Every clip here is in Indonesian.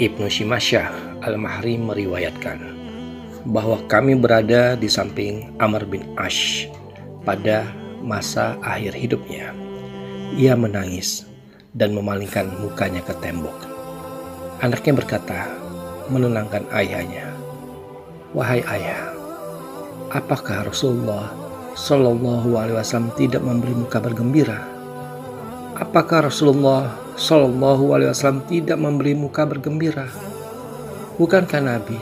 Ibnu Shimasyah Al-Mahri meriwayatkan bahwa kami berada di samping Amr bin Ash pada masa akhir hidupnya. Ia menangis dan memalingkan mukanya ke tembok. Anaknya berkata, menenangkan ayahnya, "Wahai ayah, apakah Rasulullah Shallallahu Alaihi Wasallam tidak memberimu kabar gembira? Apakah Rasulullah Shallallahu Alaihi Wasallam tidak memberimu kabar gembira? Bukankah Nabi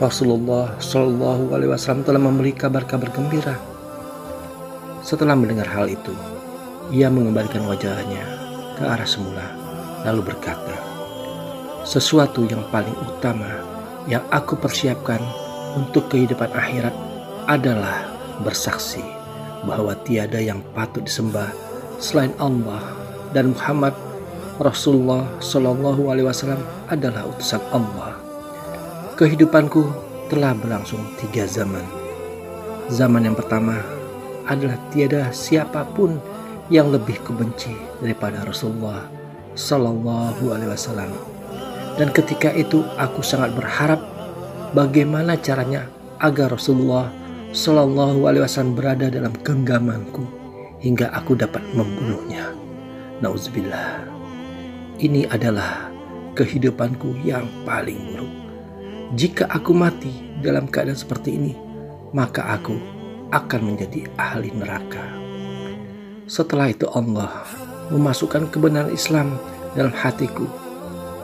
Rasulullah Shallallahu Alaihi Wasallam telah memberi kabar-kabar gembira? Setelah mendengar hal itu, ia mengembalikan wajahnya ke arah semula, lalu berkata, "Sesuatu yang paling utama yang aku persiapkan untuk kehidupan akhirat adalah bersaksi bahwa tiada yang patut disembah selain Allah dan Muhammad Rasulullah Shallallahu Alaihi Wasallam adalah utusan Allah. Kehidupanku telah berlangsung tiga zaman. Zaman yang pertama adalah tiada siapa pun yang lebih kebenci daripada Rasulullah Shallallahu Alaihi Wasallam. Dan ketika itu aku sangat berharap bagaimana caranya agar Rasulullah Shallallahu Alaihi Wasallam berada dalam genggamanku hingga aku dapat membunuhnya. Nauzubillah. Ini adalah kehidupanku yang paling buruk. Jika aku mati dalam keadaan seperti ini, maka aku akan menjadi ahli neraka. Setelah itu Allah memasukkan kebenaran Islam dalam hatiku.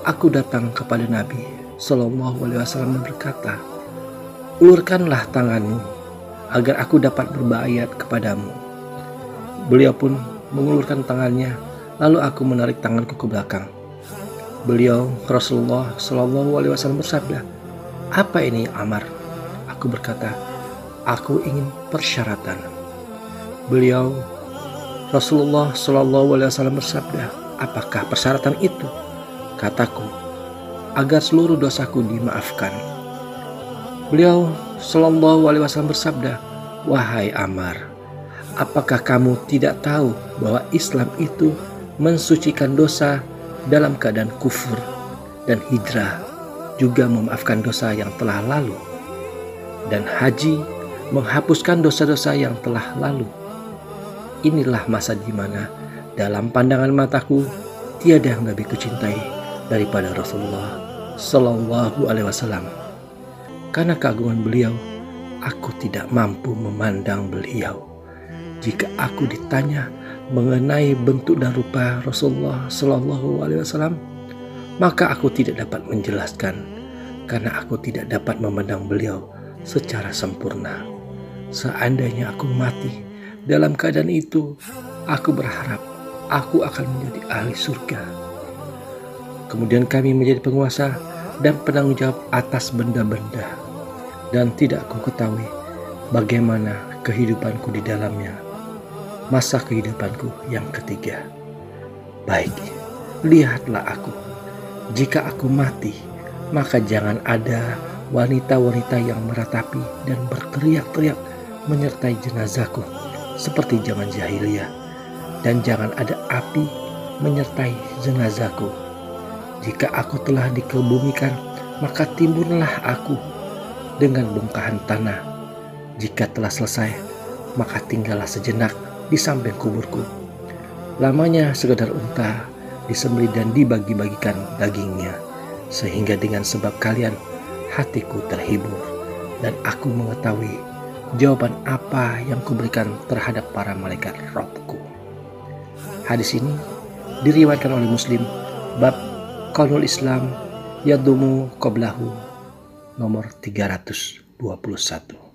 Aku datang kepada Nabi Shallallahu Alaihi Wasallam berkata, ulurkanlah tanganmu agar aku dapat berbayat kepadamu. Beliau pun mengulurkan tangannya Lalu aku menarik tanganku ke belakang. Beliau Rasulullah Shallallahu Alaihi Wasallam bersabda, apa ini Amar? Aku berkata, aku ingin persyaratan. Beliau Rasulullah Shallallahu Alaihi Wasallam bersabda, apakah persyaratan itu? Kataku, agar seluruh dosaku dimaafkan. Beliau Shallallahu Alaihi Wasallam bersabda, wahai Amar, apakah kamu tidak tahu bahwa Islam itu mensucikan dosa dalam keadaan kufur dan hijrah juga memaafkan dosa yang telah lalu. Dan haji menghapuskan dosa-dosa yang telah lalu. Inilah masa di mana dalam pandangan mataku tiada yang lebih kucintai daripada Rasulullah Shallallahu Alaihi Wasallam. Karena keagungan beliau aku tidak mampu memandang beliau jika aku ditanya mengenai bentuk dan rupa Rasulullah Shallallahu Alaihi Wasallam, maka aku tidak dapat menjelaskan karena aku tidak dapat memandang beliau secara sempurna. Seandainya aku mati dalam keadaan itu, aku berharap aku akan menjadi ahli surga. Kemudian kami menjadi penguasa dan penanggung jawab atas benda-benda dan tidak aku ketahui bagaimana kehidupanku di dalamnya masa kehidupanku yang ketiga. Baik, lihatlah aku. Jika aku mati, maka jangan ada wanita-wanita yang meratapi dan berteriak-teriak menyertai jenazahku seperti zaman jahiliyah dan jangan ada api menyertai jenazahku. Jika aku telah dikebumikan, maka timbunlah aku dengan bongkahan tanah. Jika telah selesai, maka tinggallah sejenak di samping kuburku. Lamanya sekedar unta disembelih dan dibagi-bagikan dagingnya, sehingga dengan sebab kalian hatiku terhibur dan aku mengetahui jawaban apa yang kuberikan terhadap para malaikat rohku. Hadis ini diriwayatkan oleh Muslim bab Qaulul Islam Yadumu Qoblahu nomor 321.